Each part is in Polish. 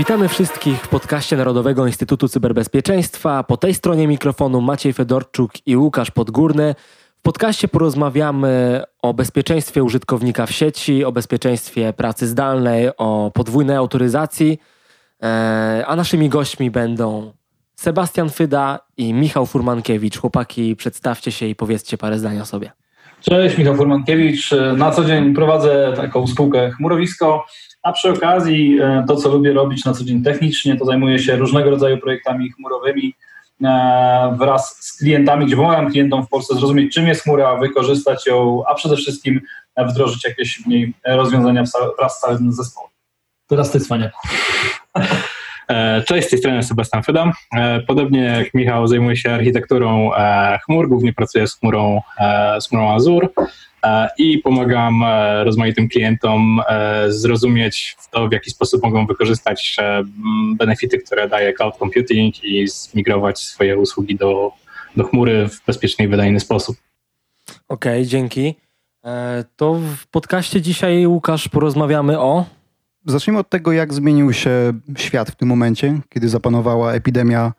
Witamy wszystkich w podcaście Narodowego Instytutu Cyberbezpieczeństwa. Po tej stronie mikrofonu Maciej Fedorczuk i Łukasz Podgórny. W podcaście porozmawiamy o bezpieczeństwie użytkownika w sieci, o bezpieczeństwie pracy zdalnej, o podwójnej autoryzacji. E, a naszymi gośćmi będą Sebastian Fyda i Michał Furmankiewicz. Chłopaki, przedstawcie się i powiedzcie parę zdań o sobie. Cześć, Michał Furmankiewicz. Na co dzień prowadzę taką spółkę Chmurowisko, a przy okazji e, to, co lubię robić na co dzień technicznie, to zajmuję się różnego rodzaju projektami chmurowymi e, wraz z klientami, gdzie pomagam klientom w Polsce zrozumieć, czym jest chmura, wykorzystać ją, a przede wszystkim wdrożyć jakieś w niej rozwiązania wraz z całym zespołem. Teraz ty, Cwaniaku. E, cześć, z tej strony Sebastian Fydam. Podobnie jak Michał zajmuję się architekturą chmur, głównie pracuję z chmurą, z chmurą Azure. E, i pomagam e, rozmaitym klientom e, zrozumieć to, w jaki sposób mogą wykorzystać benefity, które daje cloud computing i zmigrować swoje usługi do, do chmury w bezpieczny i wydajny sposób. Okej, okay, dzięki. To w podcaście dzisiaj, Łukasz, porozmawiamy o. Zacznijmy od tego, jak zmienił się świat w tym momencie, kiedy zapanowała epidemia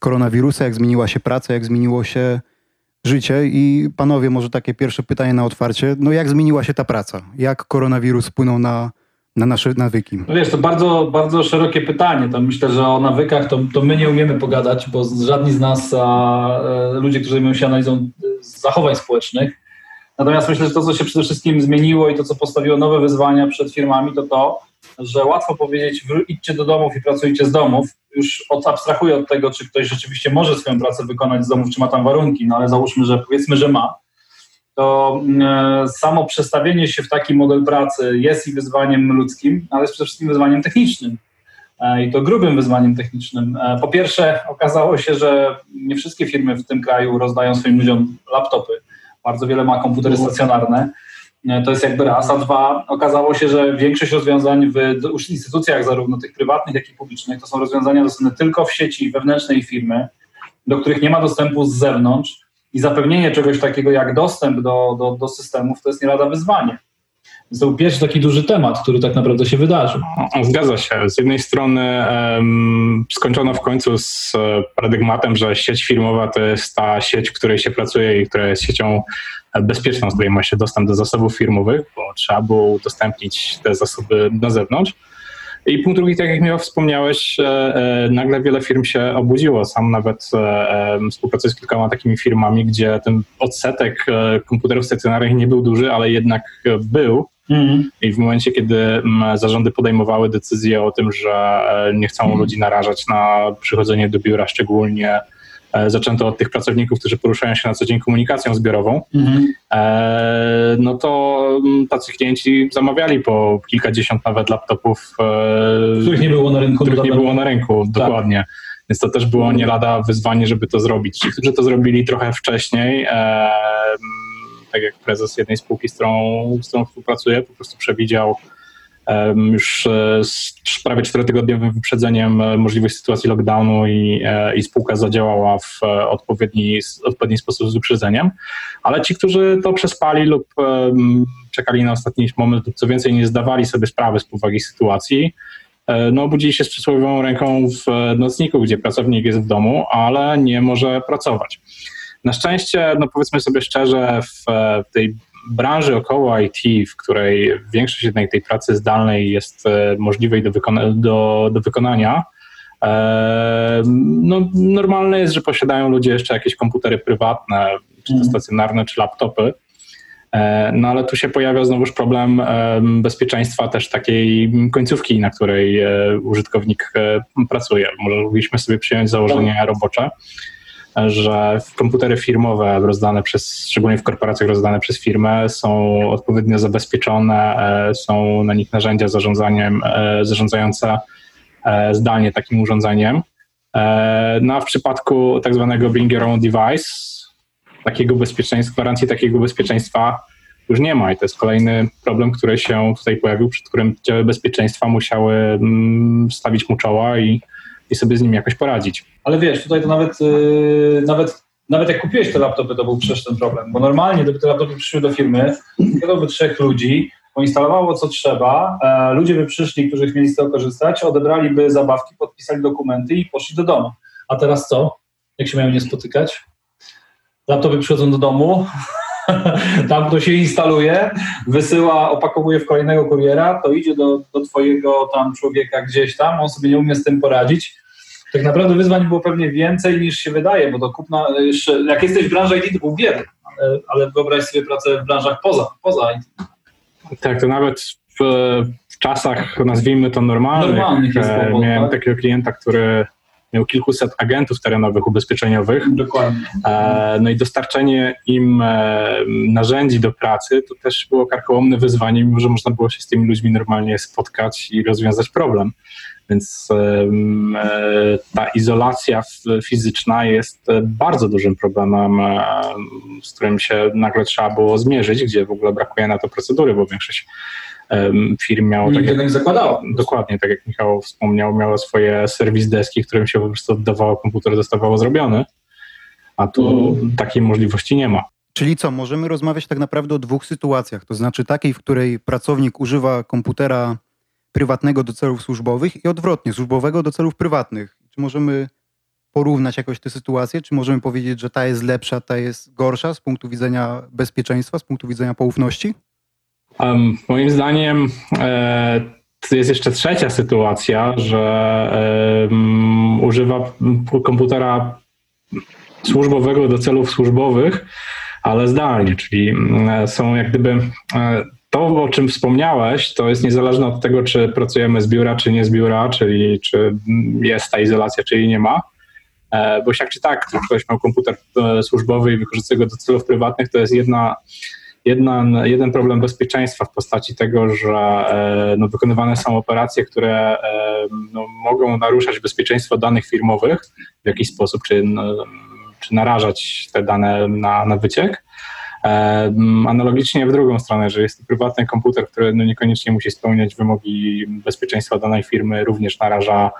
koronawirusa, jak zmieniła się praca, jak zmieniło się życie i panowie, może takie pierwsze pytanie na otwarcie. No jak zmieniła się ta praca? Jak koronawirus wpłynął na, na nasze nawyki? No wiesz, to bardzo, bardzo szerokie pytanie. To myślę, że o nawykach to, to my nie umiemy pogadać, bo żadni z nas, a, e, ludzie, którzy zajmują się analizą e, zachowań społecznych. Natomiast myślę, że to, co się przede wszystkim zmieniło i to, co postawiło nowe wyzwania przed firmami, to to, że łatwo powiedzieć, idźcie do domów i pracujcie z domów. Już abstrahuję od tego, czy ktoś rzeczywiście może swoją pracę wykonać z domów, czy ma tam warunki, no ale załóżmy, że powiedzmy, że ma. To e, samo przestawienie się w taki model pracy jest i wyzwaniem ludzkim, ale jest przede wszystkim wyzwaniem technicznym. E, I to grubym wyzwaniem technicznym. E, po pierwsze, okazało się, że nie wszystkie firmy w tym kraju rozdają swoim ludziom laptopy. Bardzo wiele ma komputery stacjonarne to jest jakby raz, a dwa, okazało się, że większość rozwiązań w instytucjach, zarówno tych prywatnych, jak i publicznych, to są rozwiązania dostępne tylko w sieci wewnętrznej firmy, do których nie ma dostępu z zewnątrz i zapewnienie czegoś takiego jak dostęp do, do, do systemów to jest nie lada wyzwanie. Pierwszy taki duży temat, który tak naprawdę się wydarzył. Zgadza się. Z jednej strony um, skończono w końcu z e, paradygmatem, że sieć firmowa to jest ta sieć, w której się pracuje i która jest siecią bezpieczną, z której się dostęp do zasobów firmowych, bo trzeba było udostępnić te zasoby na zewnątrz. I punkt drugi, tak jak Michał wspomniałeś, e, e, nagle wiele firm się obudziło. Sam nawet współpracuję z kilkoma takimi firmami, gdzie ten odsetek komputerów stacjonarnych nie był duży, ale jednak był. Mm. I w momencie, kiedy zarządy podejmowały decyzję o tym, że nie chcą mm. ludzi narażać na przychodzenie do biura, szczególnie E, zaczęto od tych pracowników, którzy poruszają się na co dzień komunikacją zbiorową, mhm. E, no to mm, tacy klienci zamawiali po kilkadziesiąt nawet laptopów, e, których nie było na rynku. Których nie było na rynku, tak. dokładnie. Więc to też było nie lada wyzwanie, żeby to zrobić. Ci, którzy to zrobili trochę wcześniej, tak jak prezes jednej spółki, z którą, z którą współpracuję, po prostu przewidział już e, z prawie czterotygodniowym wyprzedzeniem e, możliwość sytuacji lockdownu i, e, i spółka zadziałała w odpowiedni, odpowiedni sposób z wyprzedzeniem, ale ci, którzy to przespali lub czekali na ostatni moment lub co więcej nie zdawali sobie sprawy z powagi sytuacji, no obudzili się z przysłowiową ręką w nocniku, gdzie pracownik jest w domu, ale nie może pracować. Na szczęście, no powiedzmy sobie szczerze, w tej branży około IT, w której większość jednak tej pracy zdalnej jest e, możliwej do, wykona do, do wykonania, e, no, normalne jest, że posiadają ludzie jeszcze jakieś komputery prywatne, czy to mhm. stacjonarne, czy laptopy. E, no ale tu się pojawia znowuż problem bezpieczeństwa też takiej końcówki, na której użytkownik pracuje. Mogliśmy sobie przyjąć założenie tak. robocze, że komputery firmowe rozdane przez, szczególnie w korporacjach rozdane przez firmę są odpowiednio zabezpieczone, e, są na nich narzędzia zarządzaniem, e, zarządzające e, zdalnie takim urządzeniem. No a w przypadku tak zwanego bring your own device, takiego bezpieczeństwa, gwarancji takiego bezpieczeństwa już nie ma i to jest kolejny problem, który się tutaj pojawił, przed którym działy bezpieczeństwa musiały mm, stawić mu czoła i i sobie z nim jakoś poradzić. Ale wiesz, tutaj to nawet, yy, nawet, nawet jak kupiłeś te laptopy, to był przecież ten problem, bo normalnie gdyby te laptopy przyszły do firmy, wydałby trzech ludzi, poinstalowało co trzeba, e, ludzie by przyszli, którzy mieli z tego korzystać, odebraliby zabawki, podpisali dokumenty i poszli do domu. A teraz co? Jak się mają nie spotykać? Laptopy przychodzą do domu, tam to się instaluje, wysyła, opakowuje w kolejnego kuriera, to idzie do, do twojego tam człowieka gdzieś tam, on sobie nie umie z tym poradzić. Tak naprawdę wyzwań było pewnie więcej niż się wydaje, bo to kupna, jeszcze, jak jesteś w branży IT, to był ale, ale wyobraź sobie pracę w branżach poza, poza IT. Tak, to nawet w, w czasach, nazwijmy to normalnych, Normalnych jest e, miałem tak? takiego klienta, który miał kilkuset agentów terenowych ubezpieczeniowych. Dokładnie. E, No i dostarczenie im e, narzędzi do pracy to też było karkołomne wyzwanie, mimo że można było się z tymi ludźmi normalnie spotkać i rozwiązać problem. Więc e, ta izolacja fizyczna jest bardzo dużym problemem, z którym się nagle trzeba było zmierzyć, gdzie w ogóle brakuje na to procedury, bo większość firm miało tego nie zakładała. Dokładnie, tak jak Michał wspomniał, miało swoje serwis deski, którym się po prostu oddawało komputer, dostawało zrobiony, a tu Mhm. takiej możliwości nie ma. Czyli co, możemy rozmawiać tak naprawdę o dwóch sytuacjach. To znaczy takiej, w której pracownik używa komputera prywatnego do celów służbowych i odwrotnie, służbowego do celów prywatnych. Czy możemy porównać jakoś te sytuacje? Czy możemy powiedzieć, że ta jest lepsza, ta jest gorsza z punktu widzenia bezpieczeństwa, z punktu widzenia poufności? Um, moim zdaniem e, jest jeszcze trzecia sytuacja, że używa komputera służbowego do celów służbowych, ale zdalnie, czyli są jak gdyby e, to, o czym wspomniałeś, to jest niezależne od tego, czy pracujemy z biura, czy nie z biura, czyli czy jest ta izolacja, czy jej nie ma. E, Bo jak czy tak, ktoś miał komputer e, służbowy i wykorzystuje go do celów prywatnych, to jest jedna jedna, jeden problem bezpieczeństwa w postaci tego, że e, no, wykonywane są operacje, które e, no, mogą naruszać bezpieczeństwo danych firmowych w jakiś sposób, czy, no, czy narażać te dane na, na wyciek. E, Analogicznie w drugą stronę, że jest to prywatny komputer, który no, niekoniecznie musi spełniać wymogi bezpieczeństwa danej firmy, również naraża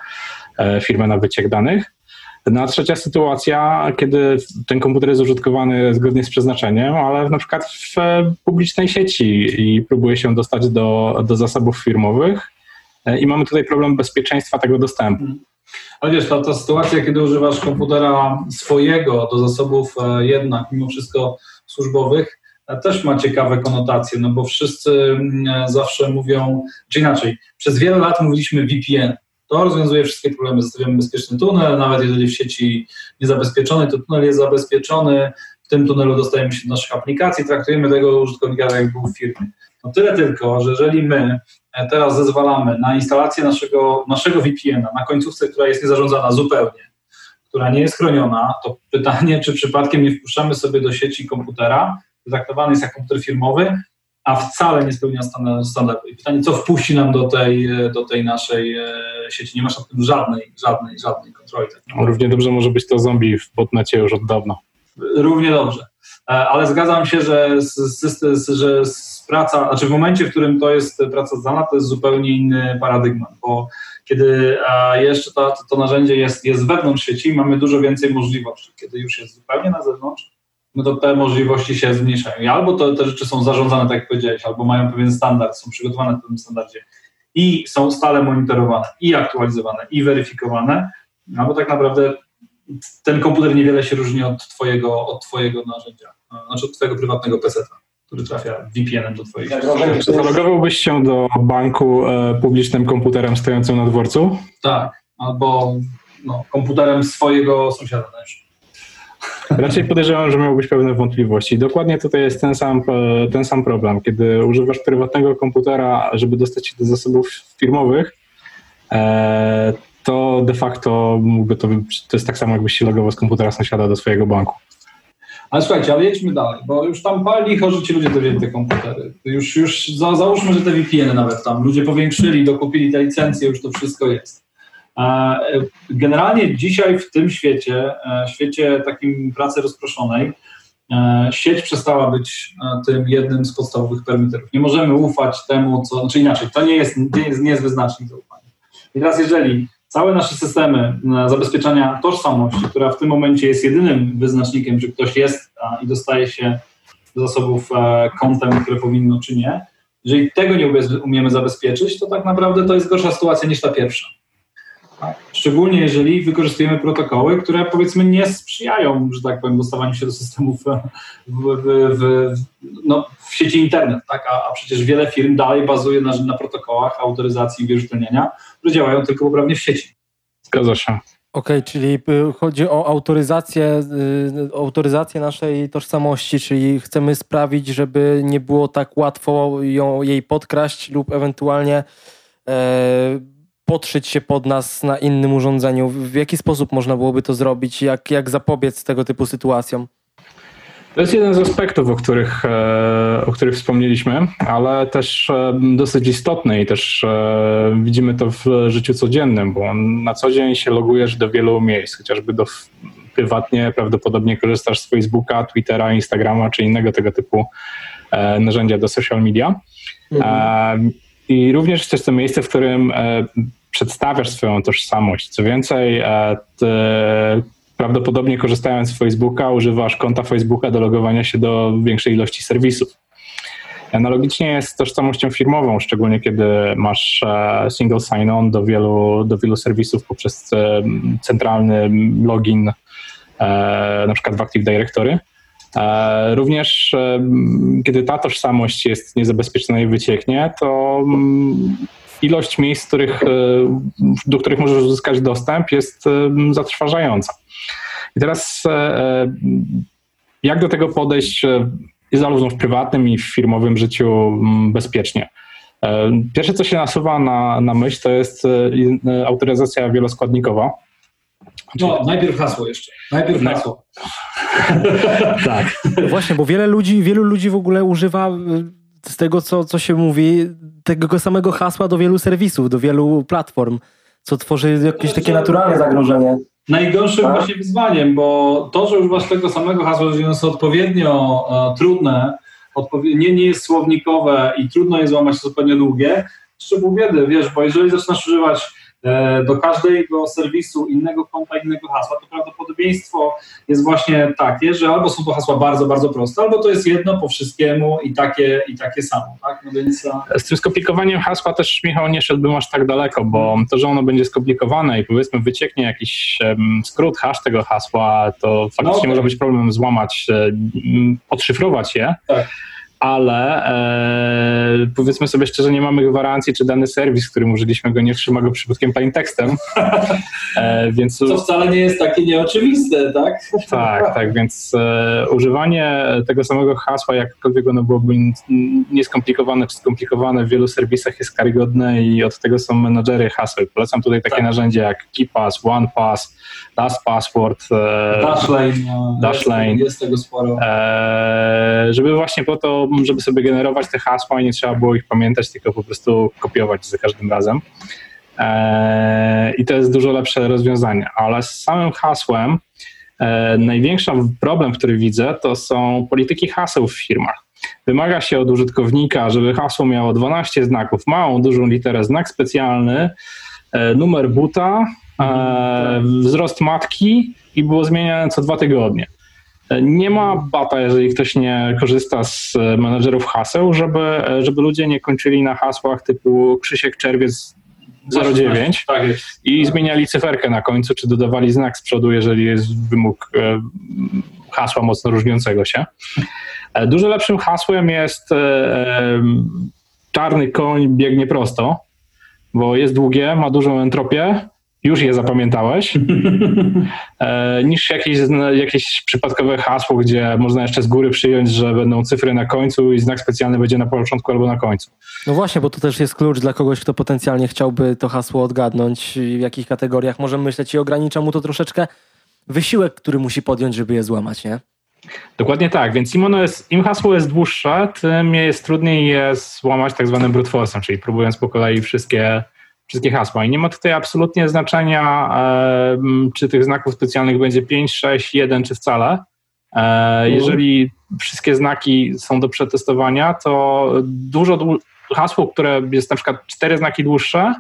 firmę na wyciek danych. No a trzecia sytuacja, kiedy ten komputer jest użytkowany zgodnie z przeznaczeniem, ale na przykład w e, publicznej sieci i próbuje się dostać do, do zasobów firmowych e, i mamy tutaj problem bezpieczeństwa tego dostępu. Ale wiesz, ta, ta sytuacja, kiedy używasz komputera swojego do zasobów e, jednak mimo wszystko służbowych, też ma ciekawe konotacje, no bo wszyscy mm, zawsze mówią, czy inaczej, przez wiele lat mówiliśmy VPN. To rozwiązuje wszystkie problemy. Zostawiamy bezpieczny tunel, nawet jeżeli w sieci niezabezpieczony, to tunel jest zabezpieczony. W tym tunelu dostajemy się do naszych aplikacji, traktujemy tego użytkownika tak, jak był w firmie. No tyle tylko, że jeżeli my e, teraz zezwalamy na instalację naszego, naszego VPN-a na końcówce, która jest niezarządzana zupełnie, która nie jest chroniona, to pytanie, czy przypadkiem nie wpuszczamy sobie do sieci komputera, traktowany jest jak komputer firmowy, a wcale nie spełnia stan- standardu. I pytanie, co wpuści nam do tej, e, do tej naszej e, sieci? Nie masz nad tym żadnej, żadnej, żadnej kontroli. Tak. Równie dobrze może być to zombie w botnecie już od dawna. Równie dobrze. E, Ale zgadzam się, że, że praca, znaczy w momencie, w którym to jest praca zdalna, to jest zupełnie inny paradygmat, bo kiedy jeszcze to, to narzędzie jest, jest wewnątrz sieci, mamy dużo więcej możliwości. Kiedy już jest zupełnie na zewnątrz, no to te możliwości się zmniejszają. I albo to, te rzeczy są zarządzane, tak jak powiedziałeś, albo mają pewien standard, są przygotowane w pewnym standardzie i są stale monitorowane, i aktualizowane, i weryfikowane, albo tak naprawdę ten komputer niewiele się różni od twojego, od twojego narzędzia, znaczy od twojego prywatnego PC, który trafia VPN-em do twojego. Czy zalogowałbyś się do banku e, publicznym komputerem stojącym na dworcu? Tak, albo no, komputerem swojego sąsiada też. Raczej podejrzewam, że miałbyś pewne wątpliwości. Dokładnie tutaj jest ten sam, e, ten sam problem. Kiedy używasz prywatnego komputera, żeby dostać się do zasobów firmowych, e, to de facto mógłby to, to jest tak samo, jakbyś się logował z komputera sąsiada do swojego banku. Ale słuchajcie, ale jedźmy dalej, bo już tam pali że ci ludzie dowieść te komputery. Już, już za, załóżmy, że te VPN-y nawet tam ludzie powiększyli, dokupili te licencje, już to wszystko jest. E, Generalnie dzisiaj w tym świecie, e, świecie takim pracy rozproszonej, e, sieć przestała być tym jednym z podstawowych permiterów. Nie możemy ufać temu, co, znaczy inaczej, to nie jest, nie jest, nie jest wyznacznik zaufania. I teraz jeżeli całe nasze systemy zabezpieczania tożsamości, która w tym momencie jest jedynym wyznacznikiem, czy ktoś jest i dostaje się do zasobów kontem, które powinno, czy nie, Jeżeli tego nie umiemy zabezpieczyć, to tak naprawdę to jest gorsza sytuacja niż ta pierwsza. Szczególnie jeżeli wykorzystujemy protokoły, które powiedzmy nie sprzyjają, że tak powiem, dostawaniu się do systemów w, w, w, no, w sieci internet, tak? A, a, przecież wiele firm dalej bazuje na, na protokołach autoryzacji i wierzytelniania, które działają tylko poprawnie w sieci. Zgadza się. Okej, okay, czyli y, chodzi o autoryzację, y, autoryzację naszej tożsamości, czyli chcemy sprawić, żeby nie było tak łatwo ją, jej podkraść lub ewentualnie e, podszyć się pod nas na innym urządzeniu. W jaki sposób można byłoby to zrobić? Jak, jak zapobiec tego typu sytuacjom? To jest jeden z aspektów, o których, e, o których wspomnieliśmy, ale też e, dosyć istotny i też e, widzimy to w życiu codziennym, bo na co dzień się logujesz do wielu miejsc, chociażby do prywatnie, prawdopodobnie korzystasz z Facebooka, Twittera, Instagrama czy innego tego typu narzędzia do social media. Mhm. I również jest to miejsce, w którym przedstawiasz swoją tożsamość. Co więcej, prawdopodobnie korzystając z Facebooka, używasz konta Facebooka do logowania się do większej ilości serwisów. Analogicznie jest z tożsamością firmową, szczególnie kiedy masz e, single sign-on do wielu, do wielu serwisów poprzez e, centralny login, e, na przykład w Active Directory. Również kiedy ta tożsamość jest niezabezpieczona i wycieknie, to mm, ilość miejsc, których, do których możesz uzyskać dostęp jest zatrważająca. I teraz e, e, jak do tego podejść e, zarówno w prywatnym i w firmowym życiu mm, bezpiecznie? Pierwsze, co się nasuwa na, na myśl, to jest autoryzacja wieloskładnikowa. No, najpierw hasło jeszcze. Najpierw hasło. tak. Właśnie, bo wiele ludzi, wielu ludzi w ogóle używa z tego, co, co się mówi, tego samego hasła do wielu serwisów, do wielu platform, co tworzy jakieś takie naturalne zagrożenie najgorszym tak? właśnie wyzwaniem, bo to, że używasz tego samego hasła, że jest odpowiednio e, trudne, odpowie nie, nie jest słownikowe i trudno je złamać zupełnie długie, szczegół biedy, wiesz, bo jeżeli zaczynasz używać do każdego serwisu innego konta, innego hasła, to prawdopodobieństwo jest właśnie takie, że albo są to hasła bardzo, bardzo proste, albo to jest jedno po wszystkiemu i takie, i takie samo. Tak? No więc... Z tym skomplikowaniem hasła też, Michał, nie szedłbym aż tak daleko, bo to, że ono będzie skomplikowane i powiedzmy wycieknie jakiś um, skrót, hash tego hasła, to faktycznie no, okay. może być problem złamać, um, odszyfrować je. Tak ale e, powiedzmy sobie szczerze, nie mamy gwarancji, czy dany serwis, którym użyliśmy go, nie trzyma go przypadkiem plaintekstem. E, więc... To wcale nie jest takie nieoczywiste, tak? Tak, tak, więc e, używanie tego samego hasła, jakkolwiek ono byłoby nieskomplikowane czy skomplikowane w wielu serwisach jest karygodne i od tego są menadżery haseł. Polecam tutaj takie tak. narzędzia jak KeePass, OnePass, LastPassword, e, Dashlane, no, Dashlane. Jest, jest tego sporo. E, żeby właśnie po to żeby sobie generować te hasła i nie trzeba było ich pamiętać, tylko po prostu kopiować za każdym razem. E, I to jest dużo lepsze rozwiązanie. Ale z samym hasłem e, największy problem, który widzę, to są polityki haseł w firmach. Wymaga się od użytkownika, żeby hasło miało 12 znaków, małą, dużą literę, znak specjalny, e, numer buta, wzrost matki i było zmieniane co dwa tygodnie. Nie ma bata, jeżeli ktoś nie korzysta z e, menedżerów haseł, żeby, e, żeby ludzie nie kończyli na hasłach typu Krzysiek Czerwiec 09 tak i zmieniali cyferkę na końcu, czy dodawali znak z przodu, jeżeli jest wymóg e, hasła mocno różniącego się. Dużo lepszym hasłem jest czarny koń biegnie prosto, bo jest długie, ma dużą entropię już je zapamiętałeś, e, niż jakieś, jakieś przypadkowe hasło, gdzie można jeszcze z góry przyjąć, że będą cyfry na końcu i znak specjalny będzie na początku albo na końcu. No właśnie, bo to też jest klucz dla kogoś, kto potencjalnie chciałby to hasło odgadnąć, w jakich kategoriach może myśleć i ogranicza mu to troszeczkę wysiłek, który musi podjąć, żeby je złamać, nie? Dokładnie tak, więc im, ono jest, im hasło jest dłuższe, tym jest trudniej je złamać tak zwanym brute force'em, czyli próbując po kolei wszystkie wszystkie hasła. I nie ma tutaj absolutnie znaczenia, e, czy tych znaków specjalnych będzie 5, 6, 1 czy wcale. E, mhm. Jeżeli wszystkie znaki są do przetestowania, to dużo hasło, które jest na przykład cztery znaki dłuższe,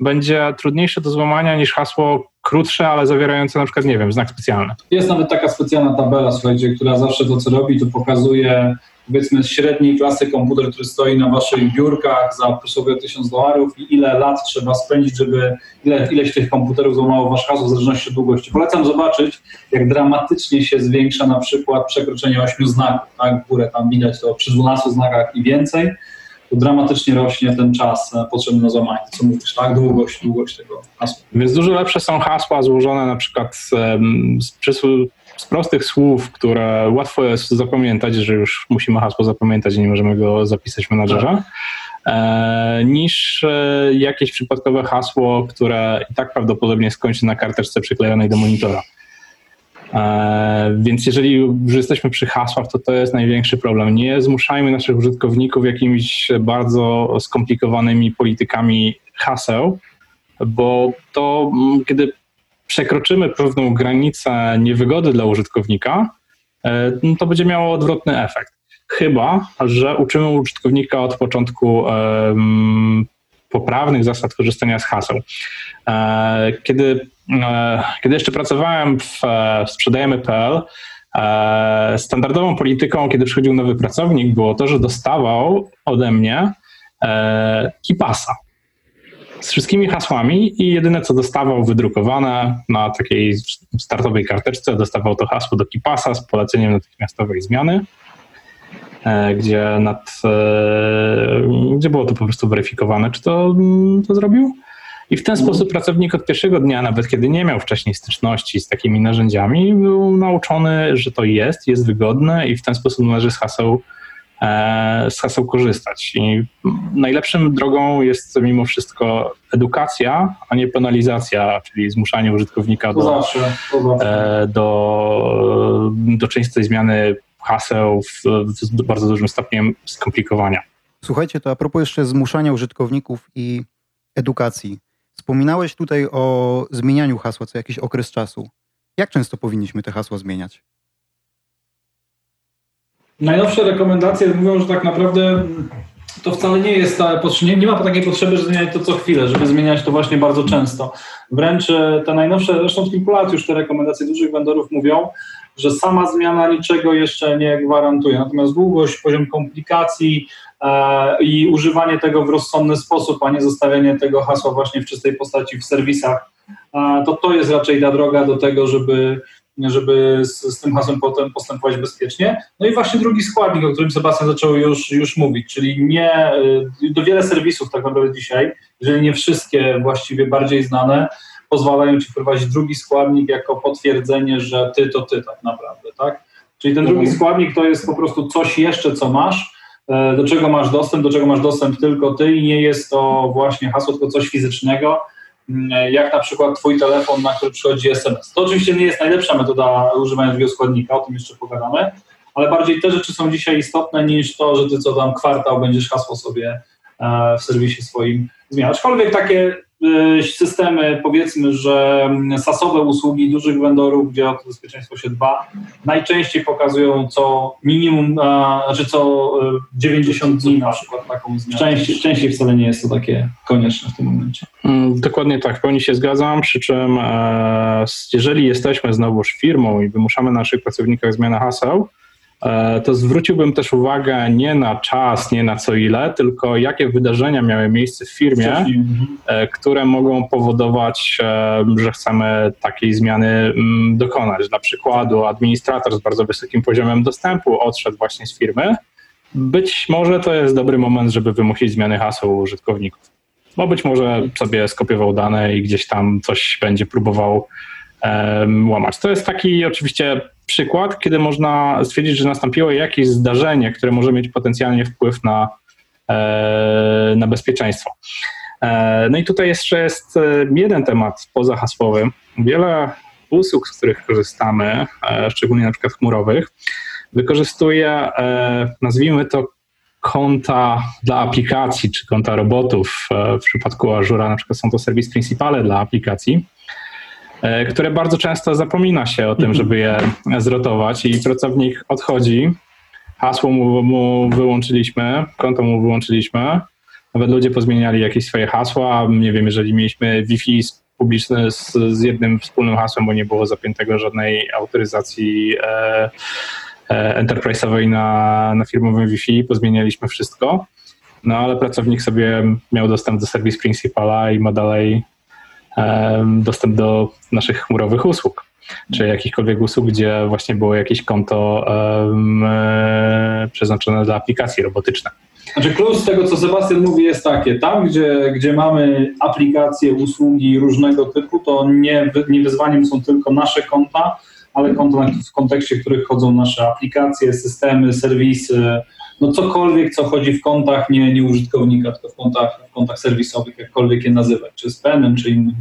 będzie trudniejsze do złamania niż hasło krótsze, ale zawierające na przykład, nie wiem, znak specjalny. Jest nawet taka specjalna tabela, słuchajcie, która zawsze to, co robi, to pokazuje powiedzmy średniej klasy komputer, który stoi na waszych biurkach za przysłowie 1000 dolarów i ile lat trzeba spędzić, żeby ile, ileś tych komputerów złamało wasz hasło w zależności od długości. Polecam zobaczyć, jak dramatycznie się zwiększa na przykład przekroczenie 8 znaków, tak, w górę tam widać to przy 12 znakach i więcej, to dramatycznie rośnie ten czas e, potrzebny na złamanie. Co mówisz, tak? Długość, długość tego hasła. Więc dużo lepsze są hasła złożone na przykład z, z, z prostych słów, które łatwo jest zapamiętać, że już musimy hasło zapamiętać i nie możemy go zapisać w menadżerze, e, niż e, jakieś przypadkowe hasło, które i tak prawdopodobnie skończy na karteczce przyklejonej do monitora. E, Więc jeżeli już jesteśmy przy hasłach, to to jest największy problem. Nie zmuszajmy naszych użytkowników jakimiś bardzo skomplikowanymi politykami haseł, bo to mm, kiedy przekroczymy pewną granicę niewygody dla użytkownika, e, no to będzie miało odwrotny efekt. Chyba, że uczymy użytkownika od początku poprawnych zasad korzystania z haseł. E, Kiedy, e, kiedy jeszcze pracowałem w sprzedajemy.pl, standardową polityką, kiedy przychodził nowy pracownik, było to, że dostawał ode mnie kipasa z wszystkimi hasłami i jedyne co dostawał wydrukowane na takiej startowej karteczce, dostawał to hasło do kipasa z poleceniem natychmiastowej zmiany, e, gdzie, nad, e, gdzie było to po prostu weryfikowane, czy to, mm, to zrobił. I w ten sposób pracownik od pierwszego dnia, nawet kiedy nie miał wcześniej styczności z takimi narzędziami, był nauczony, że to jest, jest wygodne i w ten sposób należy z haseł z haseł korzystać. I najlepszym drogą jest mimo wszystko edukacja, a nie penalizacja, czyli zmuszanie użytkownika To do, zawsze, to zawsze. e, do, do częstej zmiany haseł w, w bardzo dużym stopniem skomplikowania. Słuchajcie, to a propos jeszcze zmuszania użytkowników i edukacji. Wspominałeś tutaj o zmienianiu hasła co jakiś okres czasu. Jak często powinniśmy te hasła zmieniać? Najnowsze rekomendacje mówią, że tak naprawdę to wcale nie jest ta potrzebne, nie ma takiej potrzeby, żeby zmieniać to co chwilę, żeby zmieniać to właśnie bardzo często. Wręcz e, te najnowsze, zresztą od kilku lat już te rekomendacje dużych vendorów mówią, że sama zmiana niczego jeszcze nie gwarantuje. Natomiast długość, poziom komplikacji e, i używanie tego w rozsądny sposób, a nie zostawianie tego hasła właśnie w czystej postaci w serwisach, e, to to jest raczej ta droga do tego, żeby żeby z, z, tym hasłem potem postępować bezpiecznie. No i właśnie drugi składnik, o którym Sebastian zaczął już, już mówić, czyli nie, do wiele serwisów tak naprawdę dzisiaj, jeżeli nie wszystkie właściwie bardziej znane, pozwalają Ci wprowadzić drugi składnik jako potwierdzenie, że Ty to Ty tak naprawdę, tak? Czyli ten drugi składnik to jest po prostu coś jeszcze, co masz, do czego masz dostęp, do czego masz dostęp tylko Ty i nie jest to właśnie hasło, tylko coś fizycznego, jak na przykład Twój telefon, na który przychodzi SMS. To oczywiście nie jest najlepsza metoda używania drugiego składnika, o tym jeszcze pogadamy, ale bardziej te rzeczy są dzisiaj istotne niż to, że Ty co tam kwartał będziesz hasło sobie w serwisie swoim zmieniać. Aczkolwiek takie systemy, powiedzmy, że sasowe usługi dużych vendorów, gdzie o to bezpieczeństwo się dba, najczęściej pokazują co minimum, znaczy co 90 dni na przykład taką zmianę. Częściej, częściej wcale nie jest to takie konieczne w tym momencie. Dokładnie tak, w pełni się zgadzam, przy czym e, jeżeli jesteśmy znowuż firmą i wymuszamy na naszych pracownikach zmianę haseł, to zwróciłbym też uwagę nie na czas, nie na co ile, tylko jakie wydarzenia miały miejsce w firmie, które mogą powodować, że chcemy takiej zmiany dokonać. Dla przykładu, administrator z bardzo wysokim poziomem dostępu odszedł właśnie z firmy. Być może to jest dobry moment, żeby wymusić zmiany haseł użytkowników. Bo być może sobie skopiował dane i gdzieś tam coś będzie próbował łamać. To jest taki oczywiście przykład, kiedy można stwierdzić, że nastąpiło jakieś zdarzenie, które może mieć potencjalnie wpływ na, na bezpieczeństwo. No i tutaj jeszcze jest jeden temat pozahasłowy. Wiele usług, z których korzystamy, szczególnie na przykład chmurowych, wykorzystuje, nazwijmy to, konta dla aplikacji, czy konta robotów. W przypadku Azura na przykład są to serwis principale dla aplikacji które bardzo często zapomina się o tym, żeby je zrotować i pracownik odchodzi, hasło mu, mu wyłączyliśmy, konto mu wyłączyliśmy, nawet ludzie pozmieniali jakieś swoje hasła, nie wiem, jeżeli mieliśmy Wi-Fi publiczne z, z jednym wspólnym hasłem, bo nie było zapiętego żadnej autoryzacji e, e, enterprise'owej na, na firmowym Wi-Fi, pozmienialiśmy wszystko, no ale pracownik sobie miał dostęp do serwis principala i ma dalej dostęp do naszych chmurowych usług, czy jakichkolwiek usług, gdzie właśnie było jakieś konto e, przeznaczone dla aplikacji robotycznych. Znaczy klucz tego, co Sebastian mówi, jest takie, tam gdzie, gdzie mamy aplikacje, usługi różnego typu, to nie, nie wyzwaniem są tylko nasze konta, ale konta, w kontekście których chodzą nasze aplikacje, systemy, serwisy, no cokolwiek, co chodzi w kontach nie, nie użytkownika, tylko w kontach, w kontach serwisowych, jakkolwiek je nazywać, czy z penem, czy innym,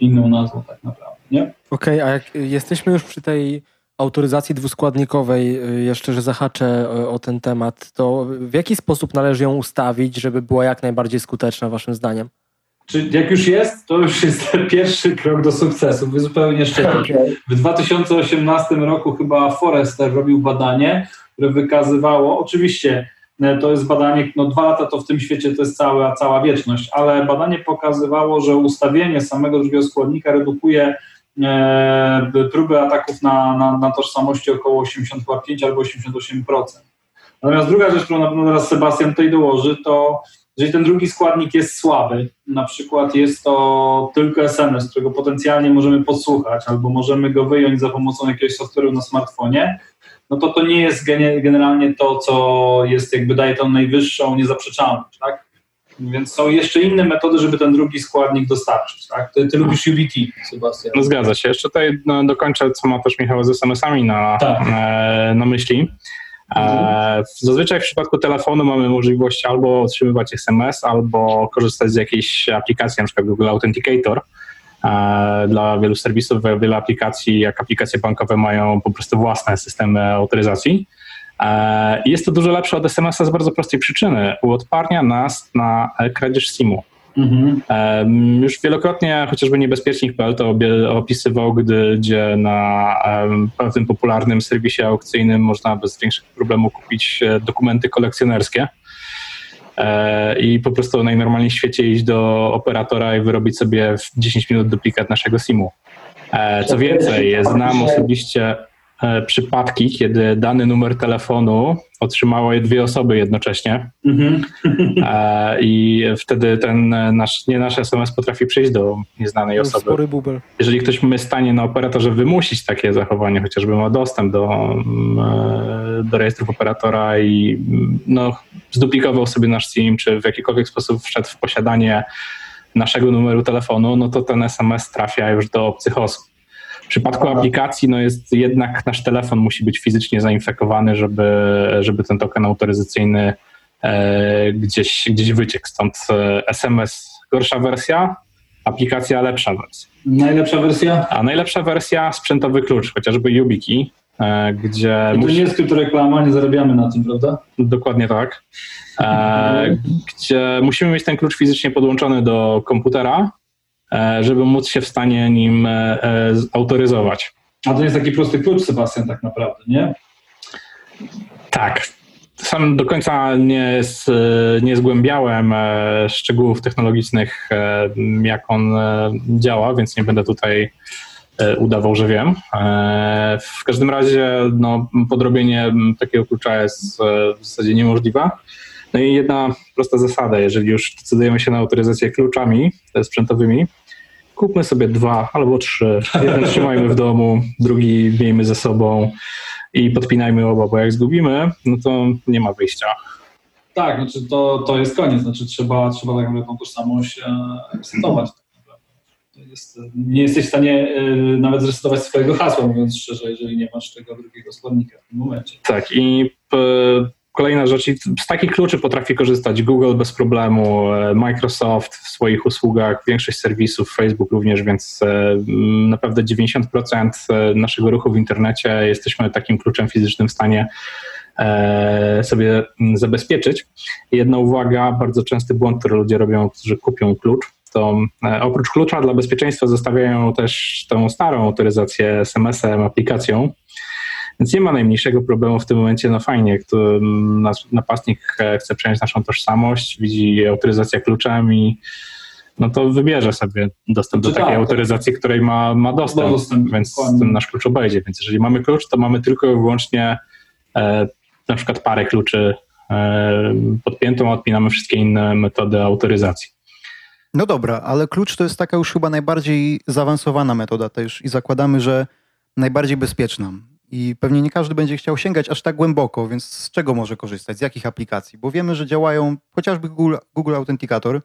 inną nazwą tak naprawdę, nie? Okej, a jak jesteśmy już przy tej autoryzacji dwuskładnikowej, y, jeszcze, że zahaczę y, o ten temat, to w jaki sposób należy ją ustawić, żeby była jak najbardziej skuteczna, waszym zdaniem? Czy jak już jest, to już jest pierwszy krok do sukcesu, wy zupełnie szczerze. W 2018 roku chyba Forrester robił badanie, które wykazywało, oczywiście e, to jest badanie, no dwa lata to w tym świecie to jest cała, cała wieczność, ale badanie pokazywało, że ustawienie samego drugiego składnika redukuje e, próby ataków na, na, na tożsamości około 85 albo 88%. Natomiast druga rzecz, którą na pewno teraz Sebastian tutaj dołoży, to jeżeli ten drugi składnik jest słaby, na przykład jest to tylko SMS, którego potencjalnie możemy podsłuchać, albo możemy go wyjąć za pomocą jakiegoś software'u na smartfonie, no to to nie jest gene- generalnie to, co jest jakby daje tą najwyższą niezaprzeczalność, tak? Więc są jeszcze inne metody, żeby ten drugi składnik dostarczyć, tak? Ty, ty lubisz UBT, Sebastian. No zgadza się. Jeszcze tutaj no, dokończę, co ma też Michał z SMS-ami na, Tak. e, na myśli. E, zazwyczaj w przypadku telefonu mamy możliwość albo otrzymywać SMS, albo korzystać z jakiejś aplikacji, na przykład Google Authenticator. Dla wielu serwisów, wiele aplikacji, jak aplikacje bankowe, mają po prostu własne systemy autoryzacji. E, i jest to dużo lepsze od SMS-a z bardzo prostej przyczyny. Uodparnia nas na kradzież SIM-u. Mhm. Już wielokrotnie chociażby niebezpiecznik.pl to opisywał, gdy, gdzie na pewnym popularnym serwisie aukcyjnym można bez większych problemu kupić e, dokumenty kolekcjonerskie i po prostu najnormalniej w świecie iść do operatora i wyrobić sobie w 10 minut duplikat naszego SIM-u. E, Co więcej, znam osobiście e, przypadki, kiedy dany numer telefonu otrzymały dwie osoby jednocześnie. Mhm. E, I wtedy ten e, nasz, nie nasz SMS potrafi przyjść do nieznanej osoby. Spory bubel. Jeżeli ktoś jest w stanie na operatorze wymusić takie zachowanie, chociażby ma dostęp do, mm, e, do rejestrów operatora i mm, no, zduplikował sobie nasz SIM, czy w jakikolwiek sposób wszedł w posiadanie naszego numeru telefonu, no to ten SMS trafia już do obcych osób. W przypadku Aha. aplikacji, no jest jednak nasz telefon musi być fizycznie zainfekowany, żeby, żeby ten token autoryzacyjny e, gdzieś, gdzieś wyciekł. Stąd e, SMS gorsza wersja, aplikacja lepsza wersja. Najlepsza wersja? A najlepsza wersja sprzętowy klucz, chociażby YubiKey, e, gdzie I to musi, nie jest kryptoreklama, nie zarabiamy na tym, prawda? dokładnie tak, e, gdzie musimy mieć ten klucz fizycznie podłączony do komputera, e, żeby móc się w stanie nim e, e, autoryzować. A to jest taki prosty klucz, Sebastian, tak naprawdę, nie? Tak. Sam do końca nie, nie zgłębiałem e, szczegółów technologicznych, e, jak on e, działa, więc nie będę tutaj e, udawał, że wiem. E, W każdym razie no, podrobienie takiego klucza jest e, w zasadzie niemożliwe. No i jedna prosta zasada, jeżeli już decydujemy się na autoryzację kluczami e, sprzętowymi, kupmy sobie dwa albo trzy. Jeden trzymajmy w domu, drugi miejmy ze sobą i podpinajmy oba, bo jak zgubimy, no to nie ma wyjścia. Tak, znaczy to, to jest koniec, znaczy trzeba, trzeba tak naprawdę tą tożsamość e, resetować. Tak jest, e, nie jesteś w stanie e, nawet zresetować swojego hasła, mówiąc szczerze, jeżeli nie masz tego drugiego składnika w tym momencie. Tak, i p- kolejna rzecz, z takich kluczy potrafi korzystać Google bez problemu, e, Microsoft w swoich usługach, większość serwisów, Facebook również, więc e, m, naprawdę 90% naszego ruchu w internecie jesteśmy takim kluczem fizycznym w stanie e, sobie m, zabezpieczyć. Jedna uwaga, bardzo częsty błąd, który ludzie robią, którzy kupią klucz, to e, oprócz klucza dla bezpieczeństwa zostawiają też tą starą autoryzację SMS-em, aplikacją, więc nie ma najmniejszego problemu w tym momencie. No fajnie, kto, mm, nas- napastnik e, chce przejąć naszą tożsamość, widzi autoryzację kluczem i no to wybierze sobie dostęp do Czy takiej tak, tak. autoryzacji, której ma, ma dostęp, Ma dostęp, więc dokładnie. ten nasz klucz obejdzie. Więc jeżeli mamy klucz, to mamy tylko i wyłącznie e, na przykład parę kluczy e, podpiętą, odpinamy wszystkie inne metody autoryzacji. No dobra, ale klucz to jest taka już chyba najbardziej zaawansowana metoda też i zakładamy, że najbardziej bezpieczna. I pewnie nie każdy będzie chciał sięgać aż tak głęboko, więc z czego może korzystać, z jakich aplikacji? Bo wiemy, że działają chociażby Google, Google Authenticator,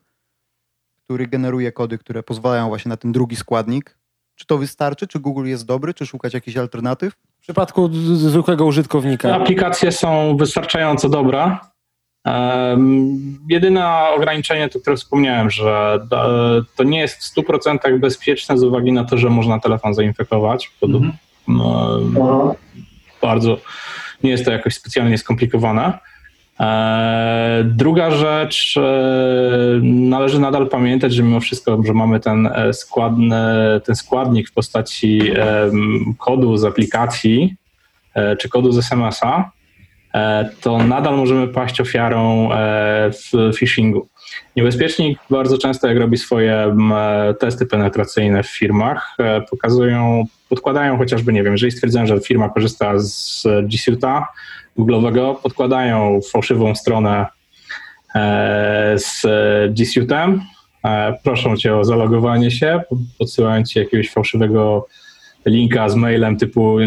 który generuje kody, które pozwalają właśnie na ten drugi składnik. Czy to wystarczy? Czy Google jest dobry? Czy szukać jakichś alternatyw? W przypadku zwykłego użytkownika. Aplikacje są wystarczająco dobre. Um, jedyne ograniczenie, to które wspomniałem, że e, to nie jest w 100% bezpieczne z uwagi na to, że można telefon zainfekować. Mhm. No, bardzo nie jest to jakoś specjalnie skomplikowane. E, Druga rzecz, e, należy nadal pamiętać, że mimo wszystko, że mamy ten, e, składny, ten składnik w postaci kodu z aplikacji czy kodu z SMS-a, to nadal możemy paść ofiarą w phishingu. Niebezpiecznik bardzo często, jak robi swoje m, e, testy penetracyjne w firmach, e, pokazują, podkładają chociażby, nie wiem, jeżeli stwierdzają, że firma korzysta z G Suite'a Google'owego, podkładają fałszywą stronę e, z G Suite'em, proszą cię o zalogowanie się, podsyłają ci jakiegoś fałszywego linka z mailem typu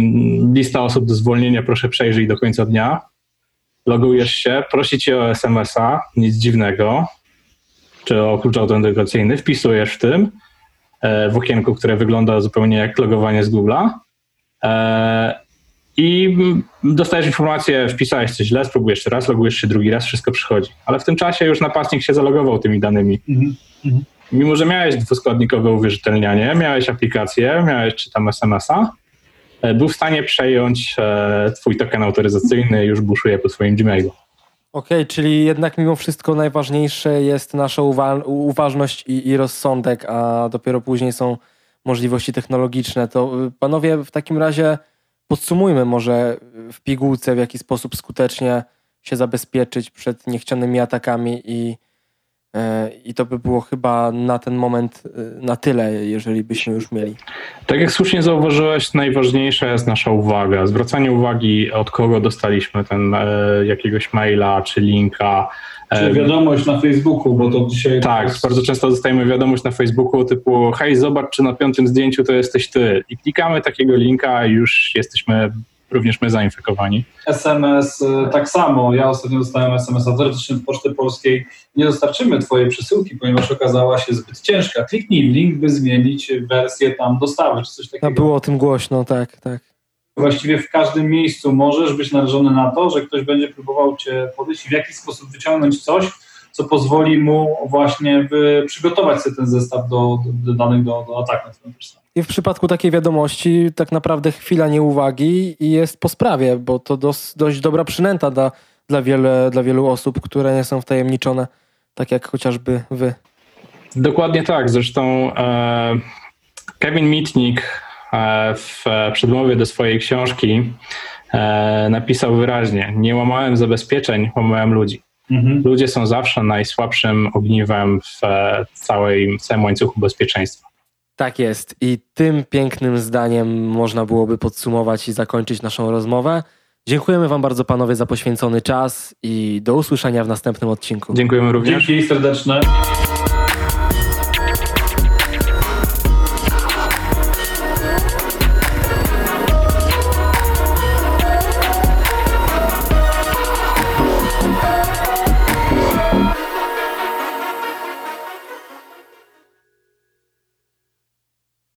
lista osób do zwolnienia, proszę przejrzyj do końca dnia. Logujesz się, prosi cię o SMS-a, nic dziwnego, czy o klucz autentykacyjny, wpisujesz w tym, e, w okienku, które wygląda zupełnie jak logowanie z Google'a e, i dostajesz informację, wpisałeś coś źle, spróbujesz jeszcze raz, logujesz się drugi raz, wszystko przychodzi. Ale w tym czasie już napastnik się zalogował tymi danymi. Mhm. Mimo, że miałeś dwuskładnikowe uwierzytelnianie, miałeś aplikację, miałeś czy tam SMS-a, e, był w stanie przejąć twój token autoryzacyjny i już buszuje po swoim Gmailu. Okej, czyli jednak mimo wszystko najważniejsze jest nasza uwa- uważność i, i rozsądek, a dopiero później są możliwości technologiczne. To y, panowie, w takim razie podsumujmy może y, w pigułce, w jaki sposób skutecznie się zabezpieczyć przed niechcianymi atakami i, i to by było chyba na ten moment y, na tyle, jeżeli byśmy już mieli. Tak jak słusznie zauważyłeś, najważniejsza jest nasza uwaga. Zwracanie uwagi, od kogo dostaliśmy ten e, jakiegoś maila czy linka. E, Czy wiadomość na Facebooku, bo to dzisiaj... Tak, bardzo często dostajemy wiadomość na Facebooku typu hej, zobacz, czy na piątym zdjęciu to jesteś ty. I klikamy takiego linka i już jesteśmy również my zainfekowani. SMS y, tak samo. Ja ostatnio dostałem SMS-a teoretycznie od Poczty Polskiej. Nie dostarczymy twojej przesyłki, ponieważ okazała się zbyt ciężka. Kliknij link, by zmienić wersję tam dostawy, czy coś A takiego. było o tym głośno, tak, tak. Właściwie w każdym miejscu możesz być narażony na to, że ktoś będzie próbował cię podejść i w jakiś sposób wyciągnąć coś, co pozwoli mu właśnie wy, przygotować sobie ten zestaw do, do, do danych do, do ataku. I w przypadku takiej wiadomości tak naprawdę chwila nieuwagi i jest po sprawie, bo to dos, dość dobra przynęta dla, dla, wiele, dla wielu osób, które nie są wtajemniczone, tak jak chociażby wy. Dokładnie tak. Zresztą e, Kevin Mitnick e, w przedmowie do swojej książki e, napisał wyraźnie: Nie łamałem zabezpieczeń, łamałem ludzi. Mhm. Ludzie są zawsze najsłabszym ogniwem w e, całej, całym łańcuchu bezpieczeństwa. Tak jest. I tym pięknym zdaniem można byłoby podsumować i zakończyć naszą rozmowę. Dziękujemy Wam bardzo, panowie, za poświęcony czas i do usłyszenia w następnym odcinku. Dziękujemy również. Dzięki serdeczne.